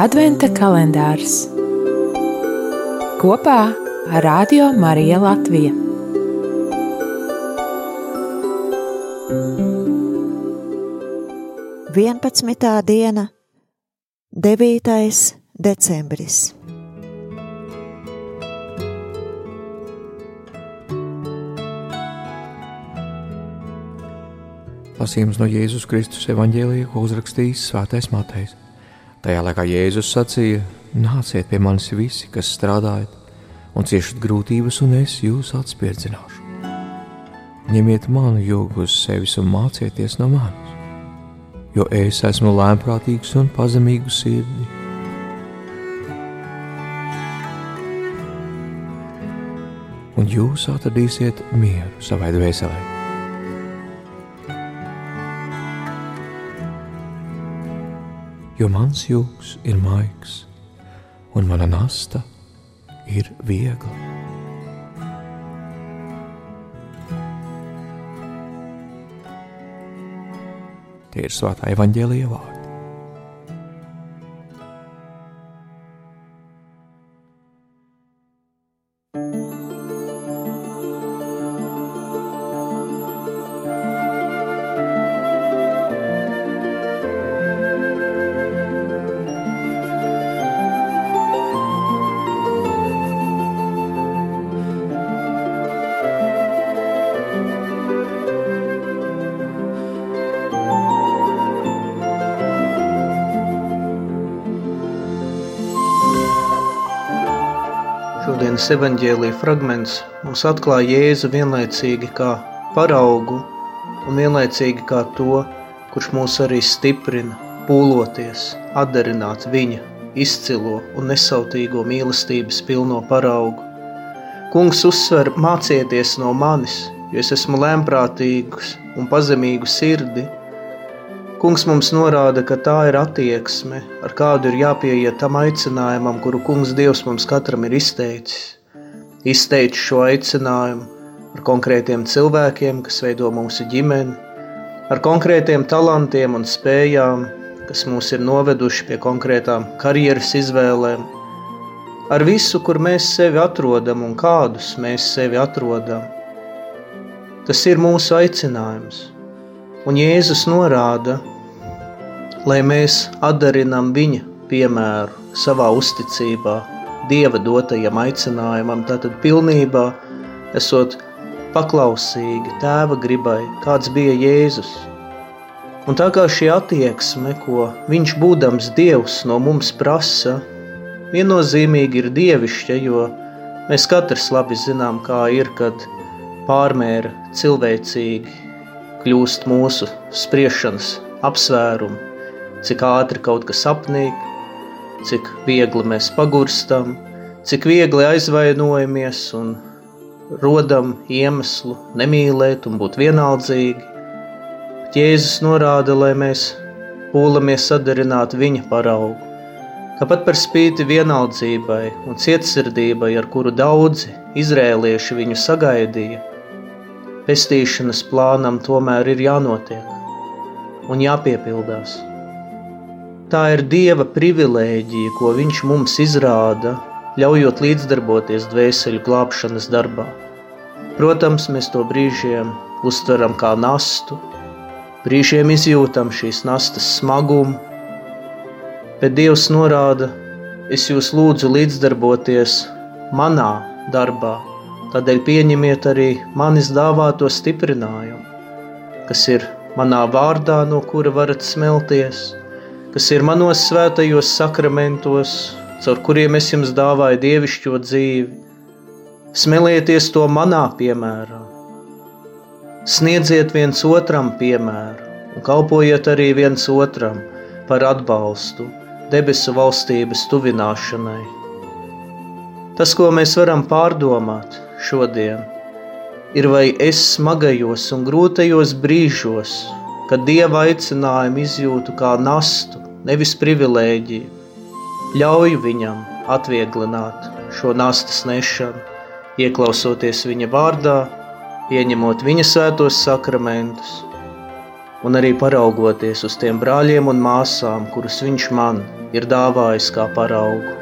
Adventa kalendārs kopā ar Radio Mariju Latviju. Vienpadsmitā diena, 9. decembris. Lasījums no Jēzus Kristus evanģēlija, ko uzrakstījis Svētais Matejs. Tajā laikā Jēzus sacīja: Nāciet pie manis visi, kas strādājat un ciešat grūtības, un es jūs atspērdzināšu. Ņemiet manu jogu uz sevis un mācieties no manis, jo es esmu lēmprātīgs un pazemīgu sirdi. Un jūs atradīsiet mieru savai dvēselē. Jo mans jūgs ir maigs un mana nasta ir viegla. Tie ir svētā evaņģēlīja vārdi. Šodienas evaņģēlīja fragments mums atklāja Jēzu vienlaicīgi kā paraugu un vienlaicīgi kā to, kurš mūs arī stiprina, pūloties, atdarināt viņa izcilo un nesautīgo mīlestības pilno paraugu. Kungs uzsver mācieties no manis, jo es esmu lēmprātīgs un pazemīgu sirdi – Kungs mums norāda, ka tā ir attieksme, ar kādu ir jāpieiet tam aicinājumam, kuru Kungs Dievs mums katram ir izteicis. Izteicis šo aicinājumu ar konkrētiem cilvēkiem, kas veido mūsu ģimeni, ar konkrētiem talantiem un spējām, kas mūs ir noveduši pie konkrētām karjeras izvēlēm, ar visu, kur mēs sevi atrodam un kādus mēs sevi atrodam. Tas ir mūsu aicinājums. Un Jēzus norāda, lai mēs atdarinām viņa piemēru savā uzticībā, Dieva dotajam aicinājumam, tātad pilnībā esot paklausīgi tēva gribai, kāds bija Jēzus. Un tā kā šī attieksme, ko viņš būdams Dievs no mums prasa, viennozīmīgi ir dievišķa, jo mēs katrs labi zinām, kā ir, kad pārmēra cilvēcīgi kļūst mūsu spriešanas apsvērumi, cik ātri kaut kas apnīk, cik viegli mēs pagurstam, cik viegli aizvainojamies un rodam iemeslu nemīlēt un būt vienaldzīgi. Bet Jēzus norāda, lai mēs pūlamies sadarināt viņa paraugu, Tāpat par spīti vienaldzībai un cietsirdībai, ar kuru daudzi izrēlieši viņu sagaidīja, pestīšanas plānam tomēr ir jānotiek un jāpiepildās. Tā ir Dieva privilēģija, ko Viņš mums izrāda, ļaujot līdzdarboties dvēseli glābšanas darbā. Protams, mēs to brīžiem uztveram kā nastu, brīžiem izjūtam šīs nastas smagumu, bet Dievs norāda, es jūs lūdzu līdzdarboties manā darbā, tādēļ pieņemiet arī manis dāvāto stiprinājumu, kas ir manā vārdā, no kura varat smelties – kas ir manos svētajos sakramentos, caur kuriem es jums dāvāju dievišķo dzīvi. Smelieties to manā piemērā. Sniedziet viens otram piemēru un kalpojiet arī viens otram par atbalstu debesu valstības tuvināšanai. Tas, ko mēs varam pārdomāt šodien, ir vai es smagajos un grūtajos brīžos, kad dieva aicinājumu izjūtu kā nastu, nevis privilēģiju. Ļauj viņam atvieglināt šo nastas nešanu, ieklausoties viņa vārdā, pieņemot viņa svētos sakramentus. un arī paraugoties uz tiem brāļiem un māsām, kurus viņš man ir dāvājis kā paraugu.